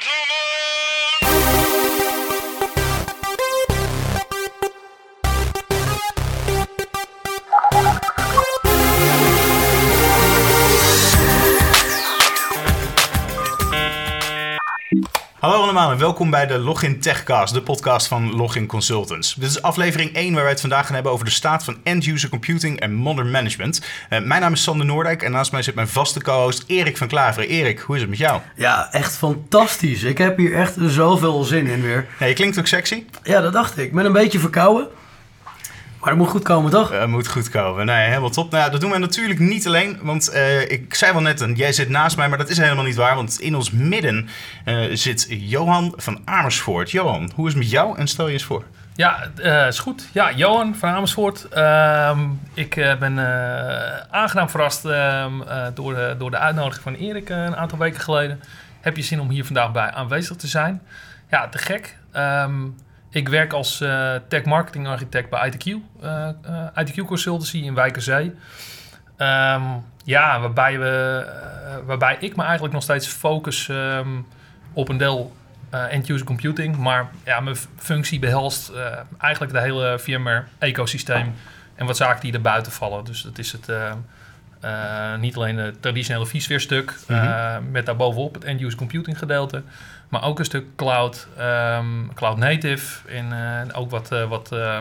gentlemen. Hallo allemaal en welkom bij de Login Techcast, de podcast van Login Consultants. Dit is aflevering 1 waar wij het vandaag gaan hebben over de staat van end-user computing en modern management. Uh, mijn naam is Sander Noordijk en naast mij zit mijn vaste co-host Erik van Klaveren. Erik, hoe is het met jou? Ja, echt fantastisch. Ik heb hier echt zoveel zin in weer. Ja, je klinkt ook sexy. Ja, dat dacht ik. Ik ben een beetje verkouden. Maar het moet goed komen, toch? Het moet goed komen. Nee, helemaal top. Nou ja, dat doen we natuurlijk niet alleen. Want uh, ik zei wel net, jij zit naast mij, maar dat is helemaal niet waar. Want in ons midden uh, zit Johan van Amersfoort. Johan, hoe is het met jou en stel je eens voor? Ja, uh, is goed. Ja, Johan van Amersfoort. Uh, ik ben aangenaam verrast ehm, door, de, door de uitnodiging van Erik een aantal weken geleden. Heb je zin om hier vandaag bij aanwezig te zijn? Ja, te gek. Um, ik werk als uh, tech marketing architect bij ITQ, uh, uh, ITQ Consultancy in Wijkerzee. Um, ja, waarbij, we, waarbij ik me eigenlijk nog steeds focus um, op een deel end-user computing. Maar ja, mijn functie behelst eigenlijk het hele VMware-ecosysteem en wat zaken die er buiten vallen. Dus dat is het, niet alleen het traditionele vSphere-stuk, mm -hmm. met daarbovenop het end-user computing gedeelte. Maar ook een stuk cloud, um, cloud native en uh, ook wat, uh, wat uh,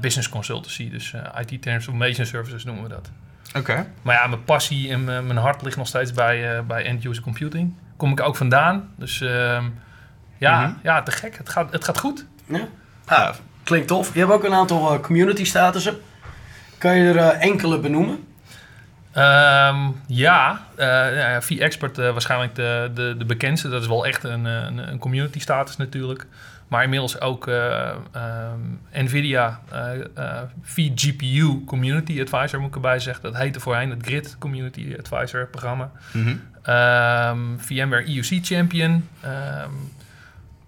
business consultancy. Dus IT transformation services noemen we dat. Oké. Okay. Maar ja, mijn passie en mijn hart ligt nog steeds bij, bij end-user computing. Kom ik ook vandaan. Dus ehm, ja, mm -hmm. ja, te gek. Het gaat, het gaat goed. Ja. Ah, klinkt tof. Je hebt ook een aantal community statussen. Kan je er enkele benoemen? Um, ja, uh, V-Expert uh, waarschijnlijk de, de, de bekendste. Dat is wel echt een, een, een community status natuurlijk. Maar inmiddels ook uh, um, NVIDIA vGPU Community Advisor moet ik erbij zeggen. Dat heette voorheen het Grid Community Advisor programma. Mm -hmm. um, VMware EUC Champion.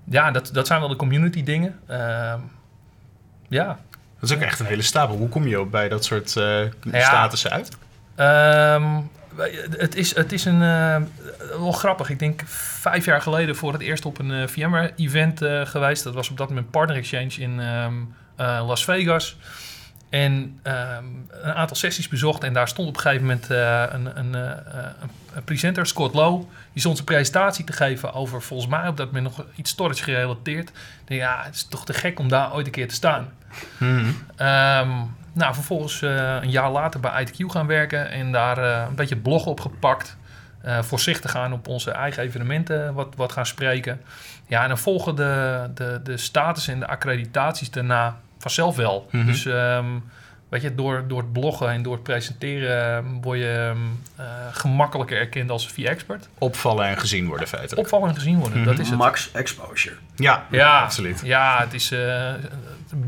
ja, dat, dat zijn wel de community dingen. ja. Dat is ook echt een hele stapel. Hoe kom je op bij dat soort statussen uit? Um, het, is, het is een, uh, wel grappig. Ik denk vijf jaar geleden voor het eerst op een uh, VMware-event uh, geweest. Dat was op dat moment Partner Exchange in um, Las Vegas. En um, een aantal sessies bezocht. En daar stond op een gegeven moment een, een, een, presenter, Scott Lowe. Die stond zijn presentatie te geven over volgens mij op dat moment nog iets storage gerelateerd. Ik denk, ja, het is toch te gek om daar ooit een keer te staan. Mm -hmm. Nou, vervolgens uh, een jaar later bij ITQ gaan werken en daar uh, een beetje blog opgepakt. Uh, voorzichtig gaan op onze eigen evenementen wat, wat gaan spreken. Ja, en dan volgen de, de, de status en de accreditaties daarna vanzelf wel. Mm -hmm. Dus um, weet je, door, door het bloggen en door het presenteren word je um, gemakkelijker erkend als V-expert. Opvallen en gezien worden feitelijk. Opvallen en gezien worden, mm -hmm. dat is het. Max exposure. Ja, ja absoluut. Ja, het is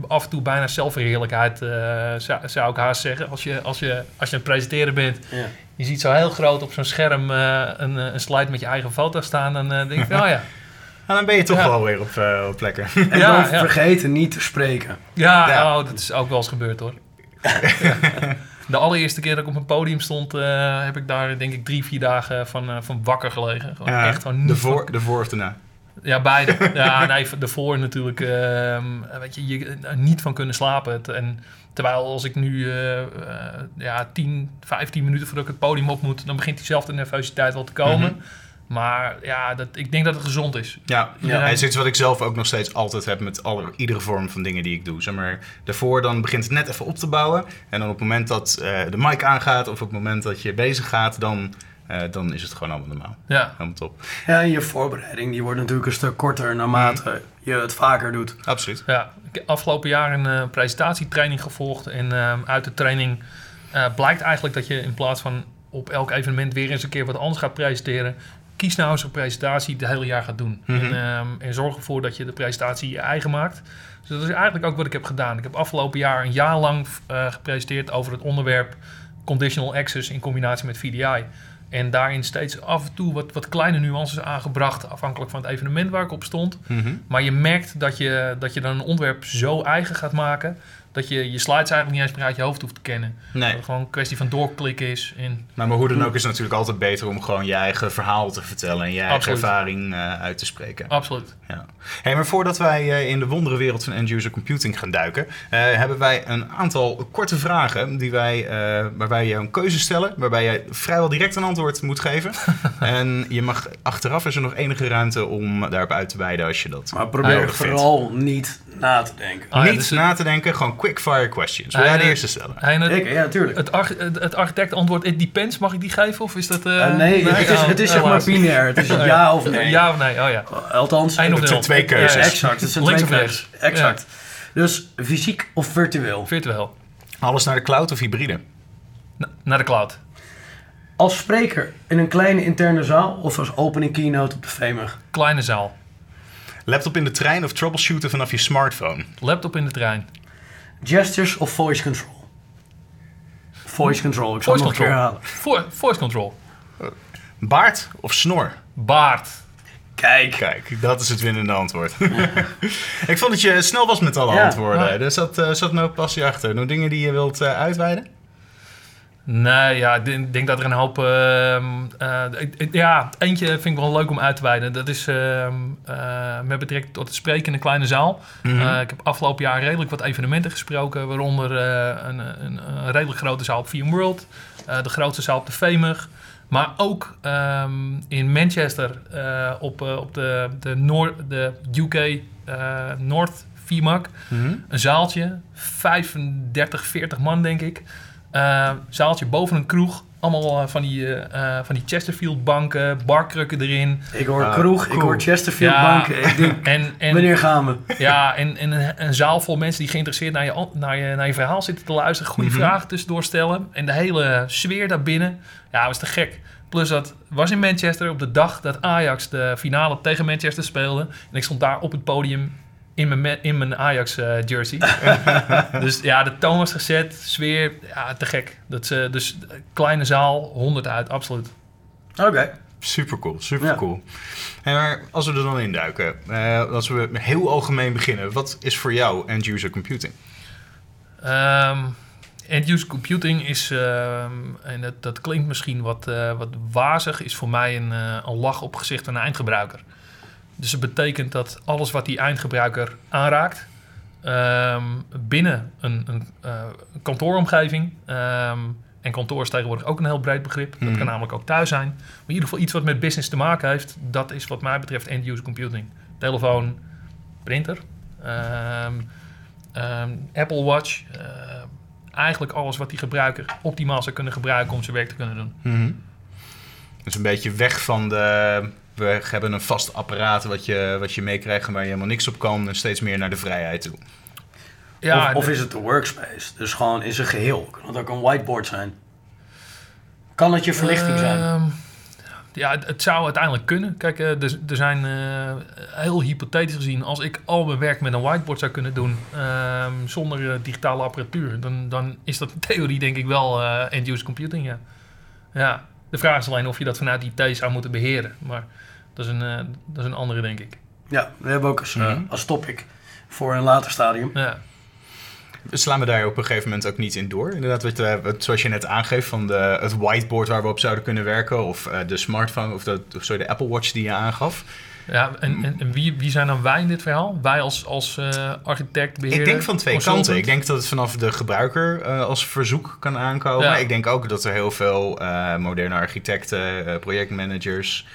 af en toe bijna zelfverheerlijkheid, uh, zou, zou, ik haast zeggen. Als je, als je, als je aan het presenteren bent, ja. je ziet zo heel groot op zo'n scherm uh, een, een, slide met je eigen foto staan, dan uh, denk je, oh ja. En dan ben je toch ja. wel weer op, op plekken. En ja, dan vergeten niet te spreken. Ja, Oh, dat is ook wel eens gebeurd hoor. De allereerste keer dat ik op een podium stond, heb ik daar denk ik drie, vier dagen van, van wakker gelegen. Gewoon echt gewoon niet de, voor, de voor of daarna? Ja, beide. ja, nee, ervoor natuurlijk, uh, weet je, je niet van kunnen slapen. En terwijl als ik nu uh, uh, ja, 10, 15 minuten voordat ik het podium op moet, dan begint diezelfde nervositeit wel te komen. Mm -hmm. Maar ja, dat, ik denk dat het gezond is. Ja, ja. ja. is iets wat ik zelf ook nog steeds altijd heb met alle, iedere vorm van dingen die ik doe. Zeg maar, daarvoor dan begint het net even op te bouwen. En dan op het moment dat uh, de mic aangaat of op het moment dat je bezig gaat, dan uh, dan is het gewoon allemaal normaal. Ja. Helemaal top. Ja, en je voorbereiding die wordt natuurlijk een stuk korter naarmate mm. je het vaker doet. Absoluut. Ja, ik heb afgelopen jaar een uh, presentatietraining gevolgd. En uh, uit de training blijkt eigenlijk dat je in plaats van op elk evenement weer eens een keer wat anders gaat presenteren... Kies nou eens een presentatie die het hele jaar gaat doen. Mm -hmm. en, um, en zorg ervoor dat je de presentatie je eigen maakt. Dus dat is eigenlijk ook wat ik heb gedaan. Ik heb afgelopen jaar een jaar lang gepresenteerd over het onderwerp conditional access in combinatie met VDI. En daarin steeds af en toe wat, wat kleine nuances aangebracht, afhankelijk van het evenement waar ik op stond. Mm -hmm. Maar je merkt dat je, dat je dan een onderwerp zo eigen gaat maken, dat je je slides eigenlijk niet eens meer uit je hoofd hoeft te kennen. Dat Nee, het gewoon een kwestie van doorklikken is. En maar, maar hoe dan ook is het natuurlijk altijd beter om gewoon je eigen verhaal te vertellen en je eigen Absoluut. ervaring eh, uit te spreken. absoluut. Ja. Hey, maar voordat wij eh, in de wondere wereld van end-user computing gaan duiken, eh, hebben wij een aantal korte vragen die wij, eh, waarbij je een keuze stellen, waarbij je vrijwel direct een antwoord moet geven. en je mag achteraf is er nog enige ruimte om daarop uit te wijden als je dat Maar probeer vindt. vooral niet na te denken. Ah, ja, Niet dus- na te denken, gewoon quick fire questions. Wil jij de ja. eerste stellen? Hey, het, Ik, ja, tuurlijk. het, arch- het, het architect antwoord, it depends, mag ik die geven? Of is dat... eh, Eh, nee, het is, Oh, het is zeg maar binair. Het is Oh, ja of nee. Ja of nee, oh ja. Althans, of Het zijn twee keuzes. Ja, exact. Het zijn Links twee keuzes. rechts. Exact. Dus fysiek of virtueel? Virtueel. Alles naar de cloud of hybride? Na- naar de cloud. Als spreker in een kleine interne zaal of als opening keynote op de FEMUG? Kleine zaal. Laptop in de trein of troubleshooten vanaf je smartphone? Laptop in de trein. Gestures of voice control? Voice control, ik zal Voice het nog een keer control. herhalen. Vo- voice control. Baard of snor? Baard. Kijk. Kijk, dat is het winnende antwoord. ik vond dat je snel was met alle Ja. antwoorden. Er zat, eh, zat een hoop passie achter. Nog dingen die je wilt eh, uitweiden? Nee, ja, ik denk- dat er een hoop... ehm, eh, ik- ja, eentje vind ik wel leuk om uit te wijden. Dat is eh, met betrekking tot het spreken in een kleine zaal. Mhm. Eh, ik heb afgelopen jaar redelijk wat evenementen gesproken, waaronder een, een, een redelijk grote zaal op VMworld, eh de grootste zaal op de VEMUG, maar ook ehm, in Manchester op, op de, de, Noor, de UK North VMAC. Mhm. Een zaaltje, 35, 40 man denk ik. Eh, zaaltje boven een kroeg. Allemaal eh, van, die, eh, eh, van die Chesterfield banken, barkrukken erin. Ik hoor Ah, kroeg, ik hoor Chesterfield Ja. banken. Ik denk, En, en, wanneer gaan we? ja, en, en een, een zaal vol mensen die geïnteresseerd naar je, naar je, naar je verhaal zitten te luisteren. Goede Mhm. vragen tussendoor stellen. En de hele sfeer daarbinnen. Ja, was te gek. Plus dat was in Manchester op de dag dat Ajax de finale tegen Manchester speelde. En ik stond daar op het podium in mijn, in mijn Ajax eh, jersey. dus ja, de toon was gezet. Sfeer, ja, te gek. Dat ze, dus kleine zaal, 100 uit, absoluut. Oké. Super cool, super Ja. cool. En maar als we er dan induiken, eh als we heel algemeen beginnen, wat is voor jou end-user computing? Ehm End-user computing is, ehm, en dat, dat klinkt misschien wat, eh, wat wazig, is voor mij een, eh, een lach op gezicht van een eindgebruiker. Dus het betekent dat alles wat die eindgebruiker aanraakt, ehm, binnen een, een eh, kantooromgeving, ehm, en kantoor is tegenwoordig ook een heel breed begrip, dat Mhm. kan namelijk ook thuis zijn, maar in ieder geval iets wat met business te maken heeft, dat is wat mij betreft end-user computing. Telefoon, printer, ehm, Apple Watch. eh, eigenlijk alles wat die gebruiker optimaal zou kunnen gebruiken om zijn werk te kunnen doen. Mhm. Dus een beetje weg van de... We hebben een vast apparaat wat je, wat je meekrijgt en waar je helemaal niks op kan. En steeds meer naar de vrijheid toe. Ja, of, is het de workspace? Dus gewoon in zijn geheel. Kan het ook een whiteboard zijn? Kan het je verlichting zijn? Ehm, ja, het, zou uiteindelijk kunnen. Kijk, eh, er, er zijn eh, heel hypothetisch gezien, als ik al mijn werk met een whiteboard zou kunnen doen ehm, zonder eh, digitale apparatuur, dan, dan is dat in theorie denk ik wel eh, end-user computing. Ja. ja. De vraag is alleen of je dat vanuit IT zou moeten beheren. Maar dat is een, eh, dat is een andere, denk ik. Ja, we hebben ook als, als topic voor een later stadium. Ja. Slaan we daar op een gegeven moment ook niet in door? Inderdaad, wat, eh, wat- zoals je net aangeeft, van de, het whiteboard waar we op zouden kunnen werken, of eh, de smartphone, of, de, of sorry, de Apple Watch die je aangaf. Ja, en, en, en wie, wie zijn dan wij in dit verhaal? Wij als, als eh, architect, beheerder, Ik denk van twee consultant? kanten. Ik denk dat het vanaf de gebruiker eh, als verzoek kan aankomen. Ja. Ik denk ook dat er heel veel eh, moderne architecten, projectmanagers,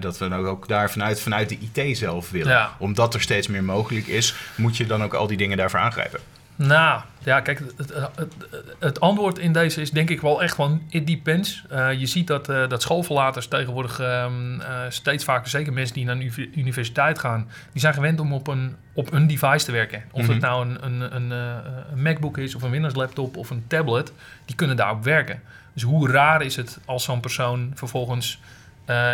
dat we dan ook daar vanuit, vanuit de IT zelf willen. Ja. Omdat er steeds meer mogelijk is, moet je dan ook al die dingen daarvoor aangrijpen. Nou, ja, kijk, het, het, het, antwoord in deze is denk ik wel echt van it depends. Eh, je ziet dat, eh, dat schoolverlaters tegenwoordig ehm, eh, steeds vaker, zeker mensen die naar een universiteit gaan, die zijn gewend om op een, op een device te werken. Of Mhm. het nou een, een, een, een MacBook is, of een Windows laptop, of een tablet, die kunnen daarop werken. Dus hoe raar is het als zo'n persoon vervolgens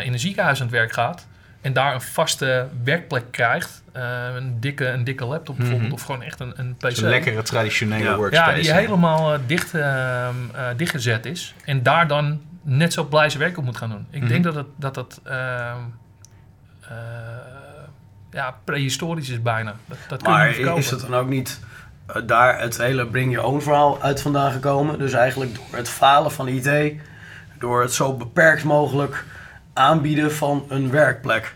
in een ziekenhuis aan het werk gaat en daar een vaste werkplek krijgt, eh, een, dikke, een dikke laptop bijvoorbeeld, Mhm. of gewoon echt een, een PC. Een lekkere traditionele Ja. workspace. Ja, die helemaal eh, dicht, ehm, eh, dichtgezet is. En daar dan net zo blij zijn werk op moet gaan doen. Ik Mhm. denk dat het, dat het ehm, eh, ja, prehistorisch is bijna. Dat, dat kun je Maar niet is het dan ook niet daar het hele bring your own verhaal uit vandaan gekomen. Dus eigenlijk door het falen van IT, door het zo beperkt mogelijk aanbieden van een werkplek.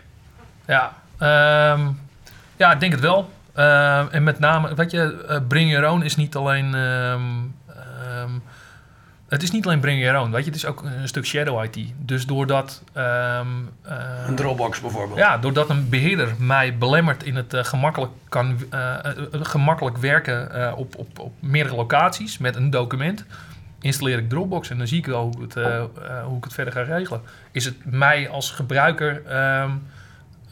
Ja, ehm, ja, ik denk het wel. Ehm, en met name, weet je, eh, Bring Your Own is niet alleen... ehm, het is niet alleen Bring Your Own, weet je, het is ook een stuk shadow IT. Dus doordat... eh, Een Dropbox bijvoorbeeld. ja, doordat een beheerder mij belemmert in het eh, gemakkelijk, kan, eh, gemakkelijk werken op, op, op meerdere locaties met een document, installeer ik Dropbox en dan zie ik wel hoe, het, eh, eh, hoe ik het verder ga regelen. Is het mij als gebruiker ehm,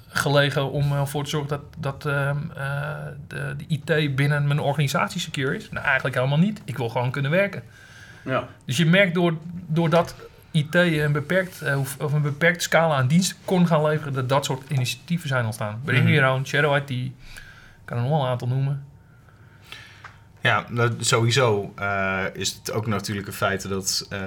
gelegen om ervoor te zorgen dat, dat ehm, eh, de, de IT binnen mijn organisatie secure is? Nou, eigenlijk helemaal niet. Ik wil gewoon kunnen werken. Ja. Dus je merkt door, doordat IT een, beperkt, of een beperkte scala aan diensten kon gaan leveren, dat dat soort initiatieven zijn ontstaan. Bring Mhm. Your Own, Shadow IT, ik kan er nog wel een aantal noemen. Ja, nou, sowieso eh, is het ook natuurlijk een feit dat eh,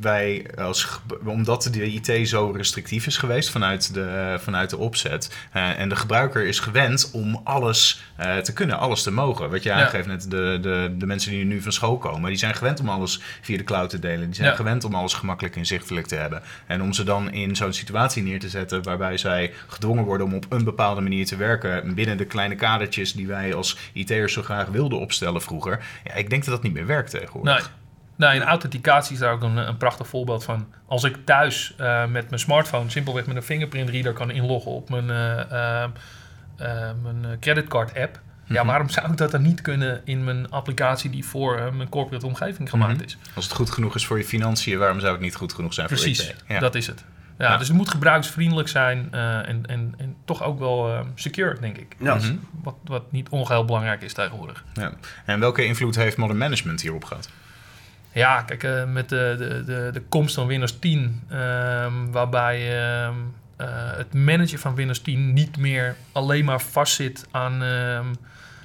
wij als omdat de IT zo restrictief is geweest vanuit de, vanuit de opzet eh, en de gebruiker is gewend om alles te kunnen, alles te mogen. Wat je Ja. aangeeft net, de, de, de mensen die nu van school komen, die zijn gewend om alles via de cloud te delen. Die zijn Ja. gewend om alles gemakkelijk inzichtelijk te hebben. En om ze dan in zo'n situatie neer te zetten waarbij zij gedwongen worden om op een bepaalde manier te werken binnen de kleine kadertjes die wij als IT'ers zo graag wilden opstellen vroeger. Ja, ik denk dat dat niet meer werkt tegenwoordig. Nee. En authenticatie is daar ook een, een prachtig voorbeeld van. Als ik thuis eh, met mijn smartphone simpelweg met een fingerprint reader kan inloggen op mijn, eh, eh, mijn creditcard app. Ja, Mhm. waarom zou ik dat dan niet kunnen in mijn applicatie die voor mijn corporate omgeving gemaakt Mhm. is? Als het goed genoeg is voor je financiën, waarom zou het niet goed genoeg zijn Precies, voor IT? Ja. dat is het. Ja, Ja. Dus het moet gebruiksvriendelijk zijn eh, en, en, en toch ook wel eh, secure, denk ik. Ja. Mhm. Wat, wat niet ongeheil belangrijk is tegenwoordig. Ja. En welke invloed heeft modern management hierop gehad? Ja, kijk, eh, met de, de, de, de komst van Windows 10, ehm, waarbij ehm, eh, het managen van Windows 10 niet meer alleen maar vastzit aan, ehm,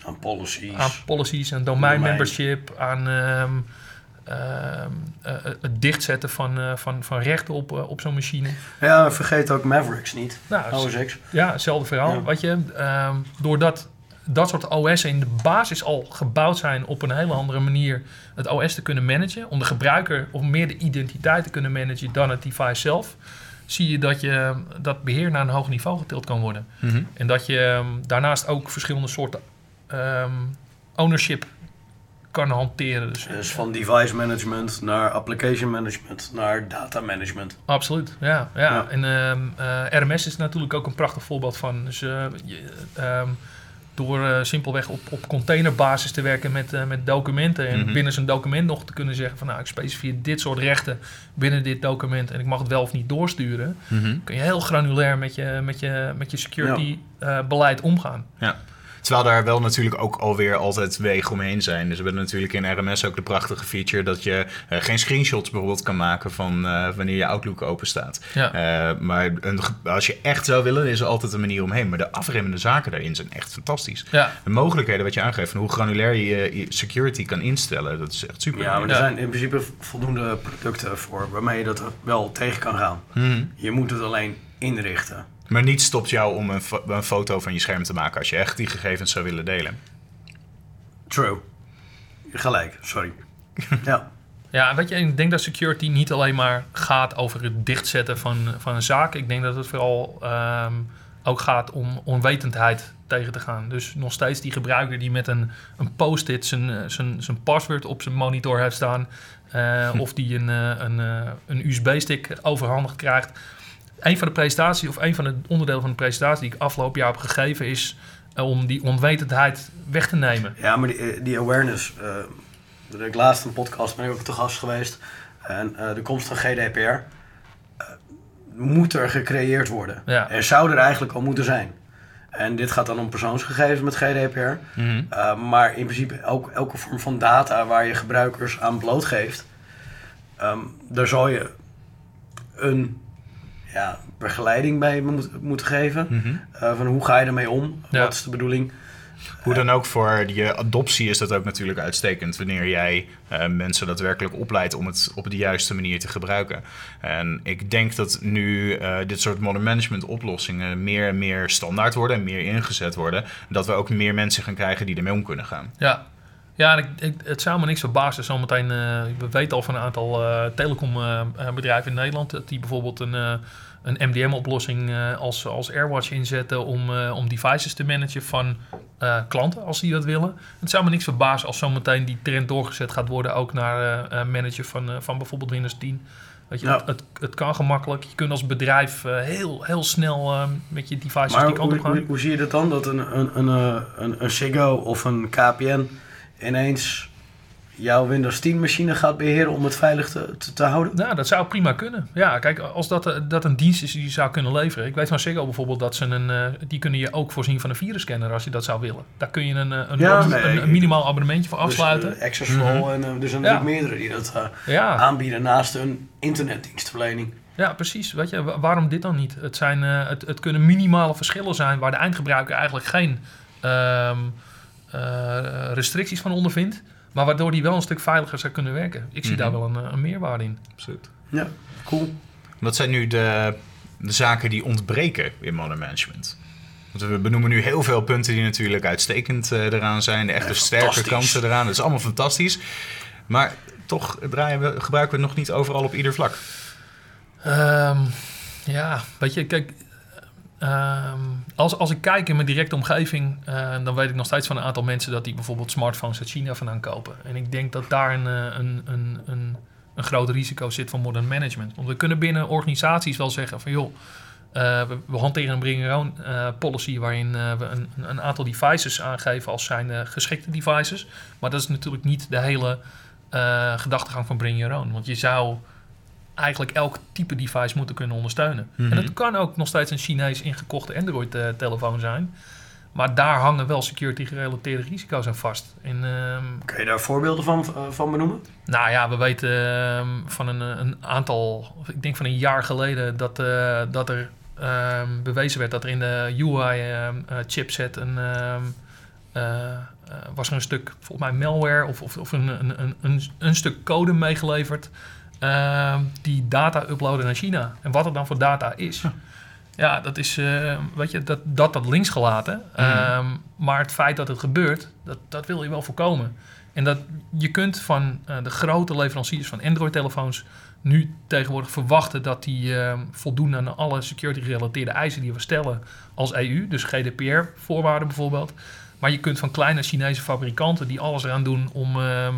Aan policies. aan policies en domain Domein. membership, aan het dichtzetten van, eh, van, van rechten op, eh, op zo'n machine. Ja, vergeet ook Mavericks niet. Nou, OS X. Ja, hetzelfde verhaal. Ja. Weet je, ehm, doordat dat soort OS'en in de basis al gebouwd zijn op een hele andere manier het OS te kunnen managen, om de gebruiker of meer de identiteit te kunnen managen dan het device zelf, zie je dat, je dat beheer naar een hoog niveau getild kan worden. En dat je ehm, daarnaast ook verschillende soorten ehm, ownership kan hanteren. Dus, Dus van device management naar application management naar data management. Absoluut, ja. ja. Ja. En ehm, eh, RMS is natuurlijk ook een prachtig voorbeeld van. Dus, eh, je, ehm, door eh, simpelweg op, op containerbasis te werken met, eh, met documenten. En Mhm. binnen zo'n document nog te kunnen zeggen van nou, ik specifieer dit soort rechten binnen dit document en ik mag het wel of niet doorsturen. Mhm. Kun je heel granulair met je, met je, met je security eh, beleid omgaan. Terwijl daar wel natuurlijk ook alweer altijd wegen omheen zijn. Dus we hebben natuurlijk in RMS ook de prachtige feature dat je eh, geen screenshots bijvoorbeeld kan maken van eh, wanneer je Outlook open staat. Ja. Eh, maar een, als je echt zou willen, is er altijd een manier omheen. Maar de afremmende zaken daarin zijn echt fantastisch. Ja, De mogelijkheden wat je aangeeft van hoe granulair je je security kan instellen, dat is echt super. Ja, maar er Ja. zijn in principe voldoende producten voor waarmee je dat wel tegen kan gaan. Mhm. Je moet het alleen inrichten. Maar niets stopt jou om een, fo- een foto van je scherm te maken als je echt die gegevens zou willen delen. True. Gelijk, sorry. ja. Ja, weet je, ik denk dat security niet alleen maar gaat over het dichtzetten van, van een zaak. Ik denk dat het vooral ehm, ook gaat om onwetendheid tegen te gaan. Dus nog steeds die gebruiker die met een, een post-it zijn, eh, zijn, zijn password op zijn monitor heeft staan. eh, Of die een, eh, een, een USB-stick overhandigd krijgt. Een van de presentaties, of een van de onderdelen van de presentatie die ik afgelopen jaar heb gegeven, is eh, om die onwetendheid weg te nemen. Ja, maar die, eh, die awareness. eh toen ik laatst een podcast ben ik ook te gast geweest. En de komst van GDPR eh, moet er gecreëerd worden. Ja. Er zou er eigenlijk al moeten zijn. En dit gaat dan om persoonsgegevens met GDPR. Mhm. Uh, maar in principe elk, elke vorm van data waar je gebruikers aan blootgeeft, ehm, daar zal je een ja, begeleiding bij moet, moeten geven. Mhm. Uh, van hoe ga je ermee om? Ja. Wat is de bedoeling? Hoe dan ook voor je adoptie is dat ook natuurlijk uitstekend wanneer jij eh, mensen daadwerkelijk opleidt om het op de juiste manier te gebruiken. En ik denk dat nu eh, dit soort modern management oplossingen meer en meer standaard worden en meer ingezet worden, dat we ook meer mensen gaan krijgen die ermee om kunnen gaan. Ja, Ja, ik, ik, het zou me niks verbazen. Zometeen, eh we weten al van een aantal eh telecombedrijven in Nederland... dat die bijvoorbeeld een, eh, een MDM-oplossing eh, als, als AirWatch inzetten... om, eh, om devices te managen van eh, klanten, als die dat willen. Het zou me niks verbazen als zometeen die trend doorgezet gaat worden... ook naar eh, eh, managen van, eh, van bijvoorbeeld Windows 10... Weet je, Ja. het, het, het kan gemakkelijk. Je kunt als bedrijf eh, heel, heel snel eh, met je devices Maar die kant op gaan. hoe, hoe zie je dat dan? Dat een, een, een, eh, een, een Ziggo of een KPN ineens jouw Windows 10 machine gaat beheren om het veilig te, te, te houden? Nou, dat zou prima kunnen. Ja, kijk, als dat, eh, dat een dienst is die je zou kunnen leveren. Ik weet van Ziggo bijvoorbeeld dat ze een... eh, die kunnen je ook voorzien van een virusscanner als je dat zou willen. Daar kun je een, eh, een, Ja, een- nee, een, ik- een minimaal abonnementje voor afsluiten. Dus, uh, en uh, er zijn natuurlijk meerdere die dat ja. aanbieden naast een internetdienstverlening. Ja, precies. Weet je, wa- waarom dit dan niet? Het, zijn, het, het kunnen minimale verschillen zijn waar de eindgebruiker eigenlijk geen ehm, eh, restricties van ondervindt. Maar waardoor die wel een stuk veiliger zou kunnen werken. Ik zie Mhm. daar wel een, eh, een meerwaarde in. Absoluut. Ja, cool. Wat zijn nu de, de zaken die ontbreken in modern management? Want we benoemen nu heel veel punten die natuurlijk uitstekend eh, eraan zijn. De echte Ja, sterke kanten eraan. Dat is allemaal fantastisch. Maar toch draaien we, gebruiken we het nog niet overal op ieder vlak. Ehm, ja, weet je, kijk, ehm, als, als ik kijk in mijn directe omgeving, eh, dan weet ik nog steeds van een aantal mensen dat die bijvoorbeeld smartphones uit China vandaan kopen. En ik denk dat daar een, eh, een, een, een, groot risico zit van modern management. Want we kunnen binnen organisaties wel zeggen van joh, eh, we, we hanteren een bring your own policy waarin we een, een aantal devices aangeven als zijn geschikte devices. Maar dat is natuurlijk niet de hele gedachtegang van bring your own. Want je zou eigenlijk elk type device moeten kunnen ondersteunen. Mhm. En dat kan ook nog steeds een Chinees ingekochte Android-telefoon zijn. Maar daar hangen wel security-gerelateerde risico's aan vast. En, ehm, Kun je daar voorbeelden van, uh, van benoemen? nou ja, we weten ehm, van een, een aantal, ik denk van een jaar geleden, dat, eh, dat er ehm, bewezen werd dat er in de UI-chipset een. eh, eh, was er een stuk, volgens mij malware of, of, of een, een, een, een, een stuk code meegeleverd ehm, die data uploaden naar China. En wat er dan voor data is. Ja, dat is, eh, weet je, dat, dat, dat links gelaten. Ehm, maar het feit dat het gebeurt, dat, dat wil je wel voorkomen. En dat je kunt van eh, de grote leveranciers van Android-telefoons nu tegenwoordig verwachten dat die voldoen aan alle security-gerelateerde eisen die we stellen als EU, dus GDPR-voorwaarden bijvoorbeeld. Maar je kunt van kleine Chinese fabrikanten die alles eraan doen om ehm,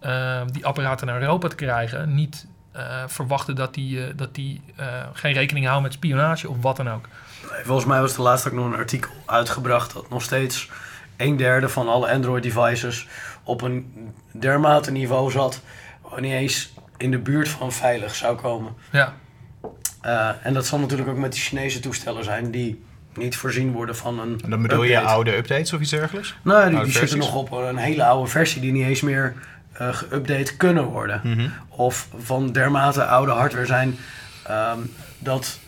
ehm, die apparaten naar Europa te krijgen, niet eh, verwachten dat die, eh, dat die eh, geen rekening houden met spionage of wat dan ook. Nee, volgens mij was de laatst ook nog een artikel uitgebracht dat nog steeds een derde van alle Android-devices op een dermate niveau zat, waar niet eens in de buurt van veilig zou komen. Ja, Uh, en dat zal natuurlijk ook met die Chinese toestellen zijn die niet voorzien worden van een. En dan bedoel je oude updates of iets dergelijks? Nou, die, zitten nog op een hele oude versie die niet eens meer uh, geüpdate kunnen worden. Mhm. Of van dermate oude hardware zijn um, dat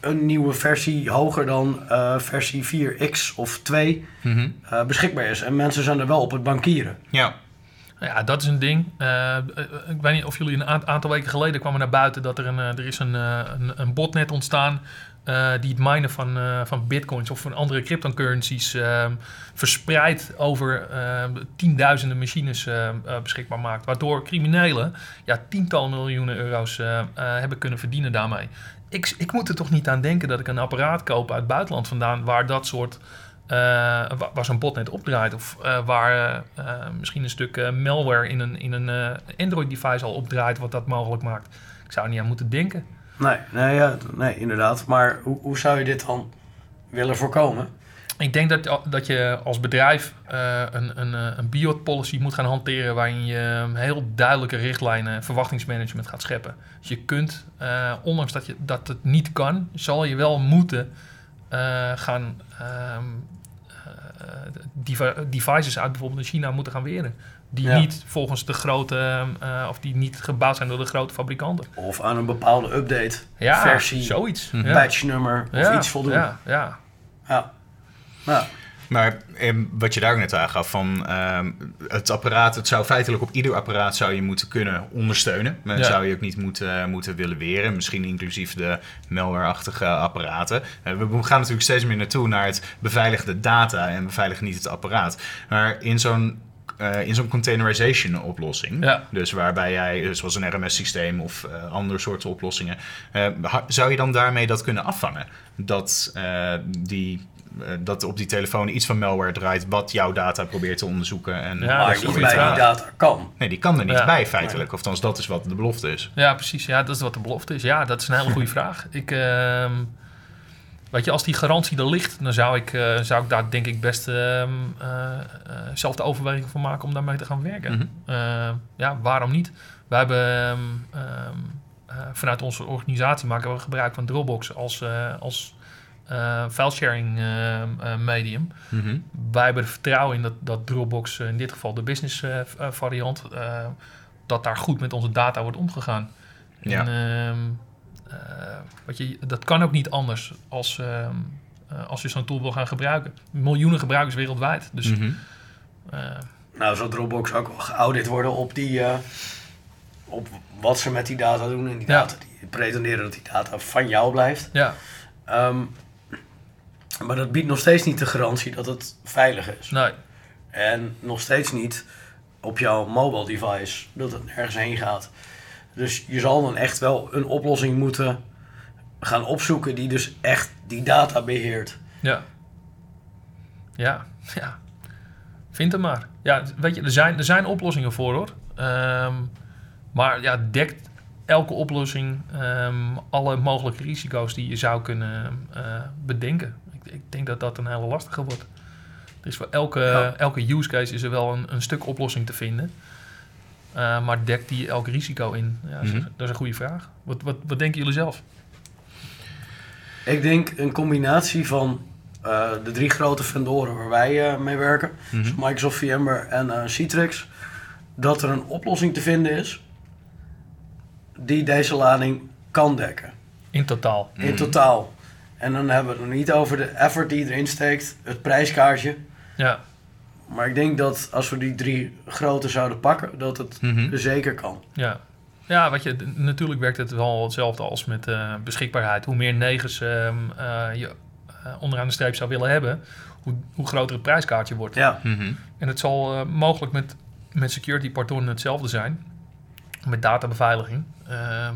een nieuwe versie hoger dan uh, versie 4X of 2 Mhm. uh, beschikbaar is. En mensen zijn er wel op het bankieren. Ja. Ja, dat is een ding. Uh, ik weet niet of jullie een aantal weken geleden kwamen naar buiten dat er een, er is een, een, een botnet ontstaan uh, die het minen van, uh, van bitcoins of van andere cryptocurrencies uh, verspreid over uh, tienduizenden machines uh, beschikbaar maakt. Waardoor criminelen ja, tientallen miljoenen euro's hebben kunnen verdienen daarmee. Ik, ik moet er toch niet aan denken dat ik een apparaat koop uit het buitenland vandaan waar dat soort uh, waar zo'n botnet opdraait. Of waar misschien een stuk malware in een, in een Android-device al opdraait, wat dat mogelijk maakt. Ik zou er niet aan moeten denken. Nee, nee, ja, nee inderdaad. Maar hoe, hoe zou je dit dan willen voorkomen? Ik denk dat, dat je als bedrijf een, een, een BIOT-policy moet gaan hanteren... waarin je heel duidelijke richtlijnen en verwachtingsmanagement gaat scheppen. Dus je kunt, ondanks dat, je, dat het niet kan, zal je wel moeten gaan... Um, devices uit bijvoorbeeld in China moeten gaan weren. Die ja. niet volgens de grote, uh, of die niet gebouwd zijn door de grote fabrikanten. Of aan een bepaalde update, ja, versie, zoiets. Mm -hmm. patchnummer of ja, iets voldoen. Ja, ja. ja. ja. Maar eh, wat je daar ook net aangaf, van uh, het apparaat, het zou feitelijk op ieder apparaat zou je moeten kunnen ondersteunen. Maar ja. zou je ook niet moeten, moeten willen weren, misschien inclusief de malware-achtige apparaten. Uh, we gaan natuurlijk steeds meer naartoe naar het beveiligde data en beveiligen niet het apparaat. Maar in zo'n eh, in zo'n containerization oplossing. Ja. Dus waarbij jij, eh, zoals een RMS-systeem of eh, andere soorten oplossingen, eh, zou je dan daarmee dat kunnen afvangen? Dat, eh, die, dat op die telefoon iets van malware draait wat jouw data probeert te onderzoeken. En Ja, maar niet bij die data kan. Nee, die kan er niet Ja. bij feitelijk. Of althans, dat is wat de belofte is. Ja, precies. Ja, dat is wat de belofte is. Ja, dat is een hele goede vraag. Ik, ehm, weet je, als die garantie er ligt, dan zou ik, eh, zou ik daar denk ik best eh, zelf de overweging van maken om daarmee te gaan werken. Mhm. Ja, waarom niet? Wij hebben ehm, ehm, eh, vanuit onze organisatie maken we gebruik van Dropbox als, als eh, filesharing medium. Mhm. Wij hebben er vertrouwen in dat, dat Dropbox, in dit geval de business variant, dat daar goed met onze data wordt omgegaan. Ja. En, eh, je, dat kan ook niet anders als, ehm, eh, als je zo'n tool wil gaan gebruiken. Miljoenen gebruikers wereldwijd. Dus Mhm. eh, Nou, zal Dropbox ook wel geaudit worden op, die, eh, op wat ze met die data doen. En die Ja. data, die pretenderen dat die data van jou blijft. ja, Ehm, maar dat biedt nog steeds niet de garantie dat het veilig is. nee. En nog steeds niet op jouw mobile device dat het nergens heen gaat. Dus je zal dan echt wel een oplossing moeten gaan opzoeken die dus echt die data beheert. Ja. Ja, ja. Vind hem maar. Ja, weet je, er zijn, er zijn oplossingen voor hoor. Ehm, maar ja, dekt elke oplossing ehm, alle mogelijke risico's die je zou kunnen eh, bedenken. Ik, ik denk dat dat een hele lastige wordt. Er is voor elke, Ja. elke use case is er wel een, een stuk oplossing te vinden. Eh, maar dekt die elk risico in? Ja, dat, is, Mhm. dat is een goede vraag. Wat, wat, wat denken jullie zelf? Ik denk een combinatie van eh, de drie grote vendoren waar wij eh, mee werken, Mhm. dus Microsoft, VMware en Citrix, dat er een oplossing te vinden is die deze lading kan dekken. In totaal. Mhm. In totaal. En dan hebben we het nog niet over de effort die erin steekt, het prijskaartje. Ja, Maar ik denk dat als we die drie grote zouden pakken, dat het Mhm. zeker kan. Ja, ja weet je, natuurlijk werkt het wel hetzelfde als met eh, beschikbaarheid. Hoe meer negens ehm, eh, je eh, onderaan de streep zou willen hebben, hoe, hoe groter het prijskaartje wordt. Ja, Mhm. En het zal eh, mogelijk met, met security partonen hetzelfde zijn. Met databeveiliging. Ehm,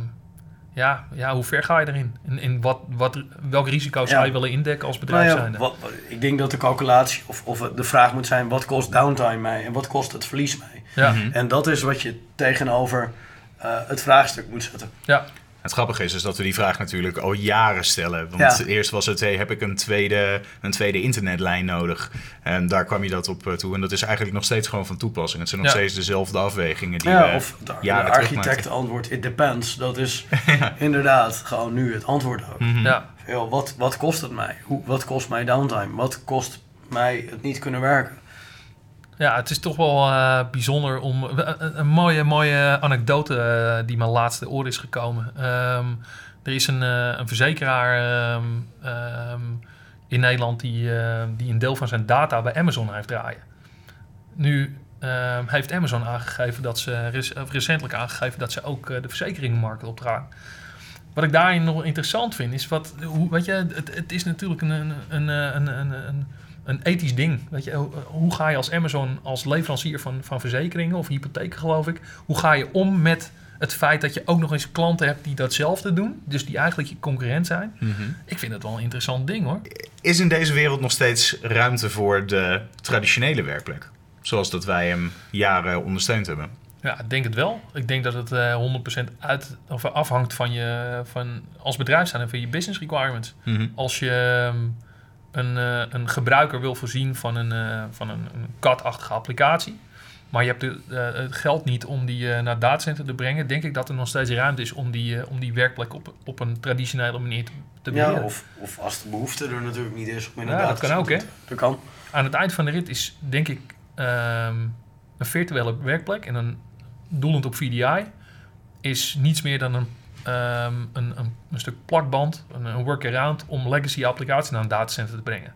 ja, ja, hoe ver ga je erin? In, in wat, wat, welk risico zou Ja. je willen indekken als nou bedrijf ja zijnde? wat, ik denk dat de calculatie of, of de vraag moet zijn: wat kost downtime mij en wat kost het verlies mij? Ja, Mhm. En dat is wat je tegenover eh, het vraagstuk moet zetten. ja, Het grappige is, is dat we die vraag natuurlijk al jaren stellen. Want Ja. eerst was het, hey, heb ik een tweede, een tweede internetlijn nodig? En daar kwam je dat op eh, toe. En dat is eigenlijk nog steeds gewoon van toepassing. Het zijn nog Ja. steeds dezelfde afwegingen die Ja, we of de, de architect antwoord: it depends. Dat is inderdaad gewoon nu het antwoord ook. Mhm. ja, wat, wat kost het mij? Hoe, wat kost mij downtime? Wat kost mij het niet kunnen werken? Ja, het is toch wel eh, bijzonder om... Een, een mooie, mooie anekdote eh, die mijn laatste oor is gekomen. Ehm, er is een, eh, een verzekeraar ehm, ehm, in Nederland die, eh, die een deel van zijn data bij Amazon heeft draaien. Nu heeft Amazon aangegeven dat ze, recentelijk aangegeven dat ze ook eh, de verzekeringsmarkt opdragen. Wat ik daarin nog interessant vind, is wat, hoe, weet je, het, het is natuurlijk een, een, een, een, een, een, ethisch ding. Weet je, hoe, ga je als Amazon, als leverancier van, van verzekeringen of hypotheken, geloof ik, hoe ga je om met het feit dat je ook nog eens klanten hebt die datzelfde doen, dus die eigenlijk je concurrent zijn? Mhm. Ik vind het wel een interessant ding hoor. Is in deze wereld nog steeds ruimte voor de traditionele werkplek? Zoals dat wij hem jaren ondersteund hebben. Ja, ik denk het wel. Ik denk dat het eh 100% uit, of afhangt van je, van, als bedrijf zijn en van je business requirements. Mhm. Als je ehm, een, eh, een gebruiker wil voorzien van een, eh, van een, een CAD-achtige applicatie, maar je hebt de, eh, het geld niet om die naar het datacenter te brengen, denk ik dat er nog steeds ruimte is om die, om die werkplek op, op een traditionele manier te, te Ja, beheren. of, of als de behoefte er natuurlijk niet is om Ja, inderdaad... dat kan ook, hè? Dat kan. Aan het eind van de rit is, denk ik, ehm, een virtuele werkplek en een doelend op VDI is niets meer dan een, ehm, een, een, een stuk plakband, een, een workaround om legacy applicaties naar een datacenter te brengen.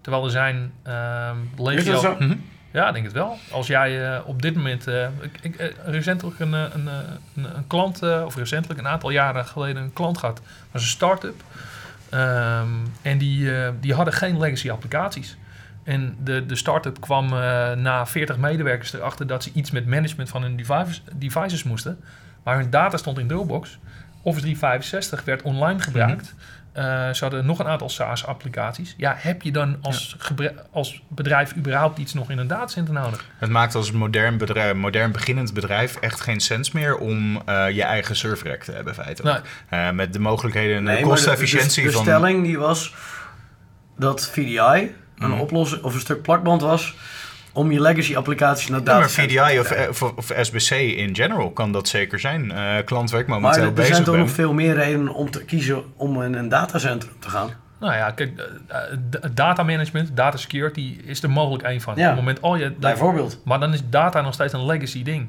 Terwijl er zijn ehm legio... Is dat zo? Mhm. Ja, ik denk het wel. Als jij eh, op dit moment... eh, ik, ik, eh, recentelijk een, een, een, een klant, of recentelijk een aantal jaren geleden een klant gehad. Was een start-up. Ehm, en die, die hadden geen legacy applicaties. En de, de start-up kwam na 40 medewerkers erachter dat ze iets met management van hun devices, devices moesten. Maar hun data stond in Dropbox. Office 365 werd online gebruikt. Eh, ze hadden nog een aantal SaaS-applicaties. Ja, heb je dan als, als bedrijf überhaupt iets nog in een datacenter nodig? Het maakt als modern, bedrijf, modern beginnend bedrijf echt geen sens meer om eh, je eigen serverrack te hebben feitelijk. Eh, met de mogelijkheden en de Nee, maar de- kostenefficiëntie de, de van... stelling die was dat VDI een Mhm. oplossing of een stuk plakband was om je legacy applicaties naar Ja, maar data VDI of, of, of SBC in general kan dat zeker zijn. Eh klant waar ik Maar momenteel er, er bezig zijn toch nog veel meer redenen om te kiezen om in een datacentrum te gaan. Nou ja, kijk, eh, eh, data management, data security is er mogelijk één van. Ja. Op het moment al je... dat- Bijvoorbeeld. maar dan is data nog steeds een legacy ding.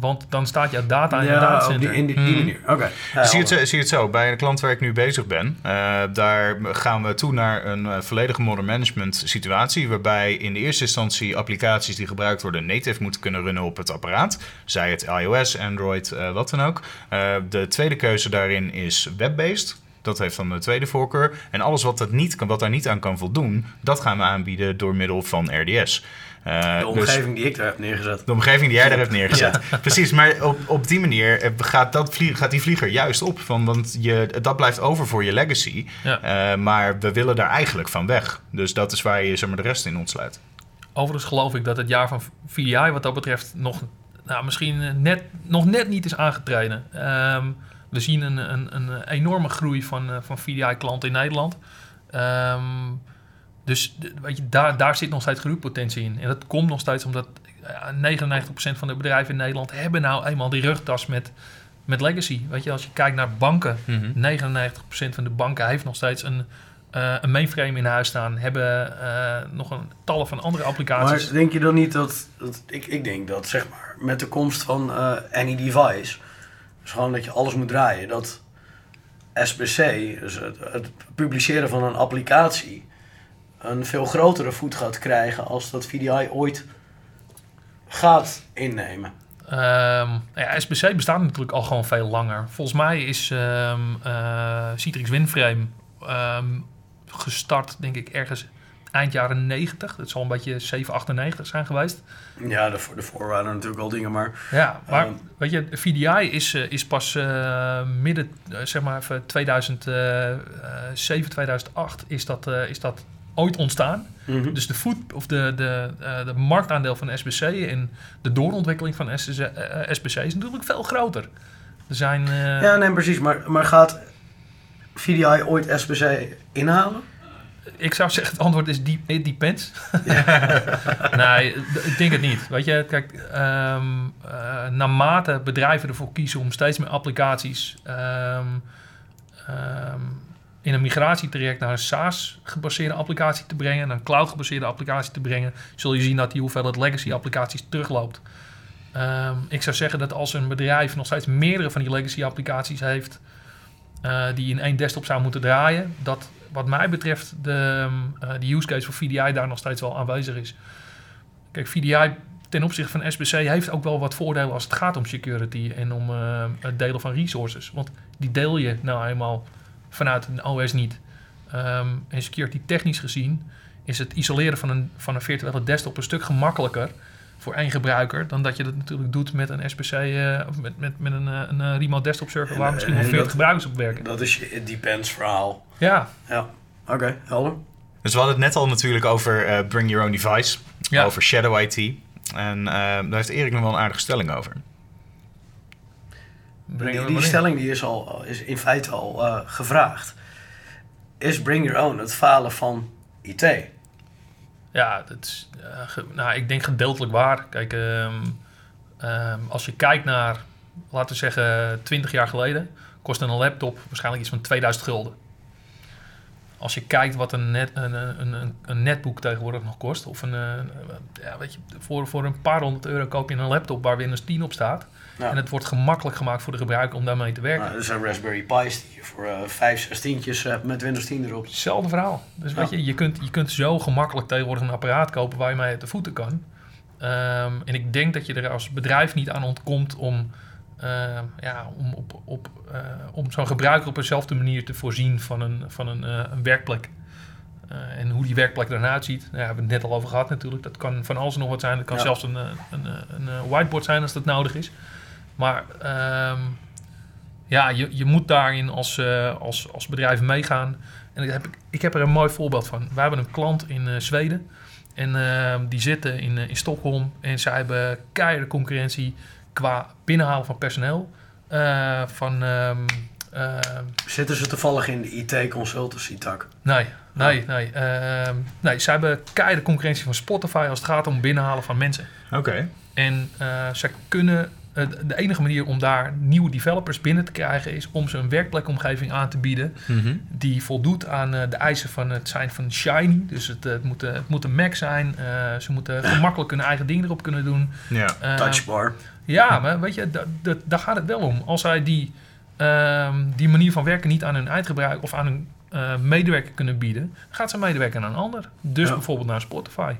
Want dan staat jouw data in Ja, datacenter. die, in die, die Hmm. manier. Oké. Ja, zie, je het, zie het zo, bij een klant waar ik nu bezig ben, eh, daar gaan we toe naar een eh, volledige modern management situatie, waarbij in de eerste instantie applicaties die gebruikt worden native moeten kunnen runnen op het apparaat, zij het iOS, Android, eh, wat dan ook. Eh, de tweede keuze daarin is web-based. Dat heeft dan de tweede voorkeur. En alles wat, dat niet kan, wat daar niet aan kan voldoen, dat gaan we aanbieden door middel van RDS. Eh, De dus- omgeving die ik daar heb neergezet. de omgeving die jij daar hebt neergezet. Precies, maar op, op die manier eh, gaat, dat gaat die vlieger juist op. Van, want je, dat blijft over voor je legacy. Ja. Eh, maar we willen daar eigenlijk van weg. Dus dat is waar je zeg maar, de rest in ontsluit. Overigens geloof ik dat het jaar van VDI wat dat betreft nog, nou, misschien net, nog net niet is aangetreden. Ehm, we zien een, een, een enorme groei van, van VDI-klanten in Nederland. Ehm, dus weet je, daar, daar zit nog steeds groeipotentie in. En dat komt nog steeds omdat ja, 99% van de bedrijven in Nederland hebben nou eenmaal die rugtas met, met legacy. Weet je, als je kijkt naar banken, 99% van de banken heeft nog steeds een, eh, een mainframe in huis staan. Hebben eh, nog een tallen van andere applicaties. Maar denk je dan niet dat, dat ik, ik denk dat zeg maar met de komst van eh any device, dus gewoon dat je alles moet draaien, dat SBC, dus het, het publiceren van een applicatie, een veel grotere voet gaat krijgen als dat VDI ooit gaat innemen. Nou ja, SBC bestaat natuurlijk al gewoon veel langer. Volgens mij is ehm eh, Citrix WinFrame ehm, gestart, denk ik, ergens eind jaren 90. Dat zal een beetje 798 zijn geweest. Ja, de, de voorwaarden natuurlijk al dingen, maar Ja, maar weet je, VDI is, eh, is pas eh, midden, zeg maar even 2007, 2008 is dat, is dat ooit ontstaan. Dus de, voet, of de, de, eh, de marktaandeel van SBC en de doorontwikkeling van SBC, eh, SBC is natuurlijk veel groter. Er zijn... eh, ja, nee, precies. Maar, maar gaat VDI ooit SBC inhalen? Ik zou zeggen, het antwoord is deep, it depends. nee, ik denk het niet. Weet je, kijk, eh, naarmate bedrijven ervoor kiezen om steeds meer applicaties ehm, ehm, in een migratietraject naar een SaaS-gebaseerde applicatie te brengen, naar een cloud-gebaseerde applicatie te brengen, zul je zien dat die hoeveelheid legacy-applicaties terugloopt. Ehm, ik zou zeggen dat als een bedrijf nog steeds meerdere van die legacy-applicaties heeft, eh, die in één desktop zou moeten draaien, dat wat mij betreft de, eh, de use case voor VDI daar nog steeds wel aanwezig is. Kijk, VDI ten opzichte van SBC heeft ook wel wat voordelen als het gaat om security en om eh, het delen van resources. Want die deel je nou eenmaal vanuit een OS niet. Ehm, en security technisch gezien is het isoleren van een, van een virtuele desktop een stuk gemakkelijker voor één gebruiker dan dat je dat natuurlijk doet met een SBC eh, of met, met, met een, eh, een eh, remote desktop server En, waar misschien wel en 40 dat- gebruikers op werken. Dat is je it depends verhaal. Ja, Ja, oké, helder. Dus we hadden het net al natuurlijk over eh, Bring Your Own Device. Ja. Over Shadow IT. En daar heeft Erik nog wel een aardige stelling over. Die, die stelling die is, al, is in feite al eh, gevraagd. Is Bring Your Own het falen van IT? Ja, dat is, eh, nou, ik denk gedeeltelijk waar. Kijk, ehm, ehm, als je kijkt naar, laten we zeggen, 20 jaar geleden, kostte een laptop waarschijnlijk iets van 2000 gulden. Als je kijkt wat een, net, een, een, een, een netboek tegenwoordig nog kost, of een, eh, ja, weet je, voor, voor een paar honderd euro koop je een laptop waar Windows 10 op staat. Ja. En het wordt gemakkelijk gemaakt voor de gebruiker om daarmee te werken. Nou, dat zijn Raspberry Pi's die je voor eh 5, 6 tientjes hebt met Windows 10 erop. Hetzelfde verhaal. Dus weet Ja. je, je kunt, je kunt zo gemakkelijk tegenwoordig een apparaat kopen waar je mee uit de voeten kan. Ehm, en ik denk dat je er als bedrijf niet aan ontkomt om, ehm, ja, om, op, op, eh, om zo'n gebruiker op eenzelfde manier te voorzien van een, van een, eh, een werkplek. Eh, en hoe die werkplek eruit ziet. Nou, daar hebben we het net al over gehad natuurlijk. Dat kan van alles en nog wat zijn. Dat kan Ja. zelfs een, eh, een, eh, een, eh, whiteboard zijn als dat nodig is. Maar ehm, ja, je, je moet daarin als, eh, als, als bedrijf meegaan. En ik heb, ik heb er een mooi voorbeeld van. We hebben een klant in eh, Zweden. En ehm, die zitten in, eh, in Stockholm. En zij hebben keiharde concurrentie qua binnenhalen van personeel. Eh, van... ehm, ehm, Zitten ze toevallig in de IT-consultancy tak? Nee, nee, nee. Ehm, nee, ze hebben keiharde concurrentie van Spotify als het gaat om binnenhalen van mensen. Oké. En eh ze kunnen... eh, de enige manier om daar nieuwe developers binnen te krijgen... is om ze een werkplekomgeving aan te bieden... Mhm. die voldoet aan eh, de eisen van het zijn van shiny. Dus het, het, moet, eh, het moet een Mac zijn. ze moeten gemakkelijk hun eigen ding erop kunnen doen. Ja. Touchbar. ja, maar weet je, da- da- daar gaat het wel om. Als zij die, ehm, die manier van werken niet aan hun eindgebruik of aan hun medewerker kunnen bieden, gaat ze medewerken aan een ander. Dus Ja. bijvoorbeeld naar Spotify.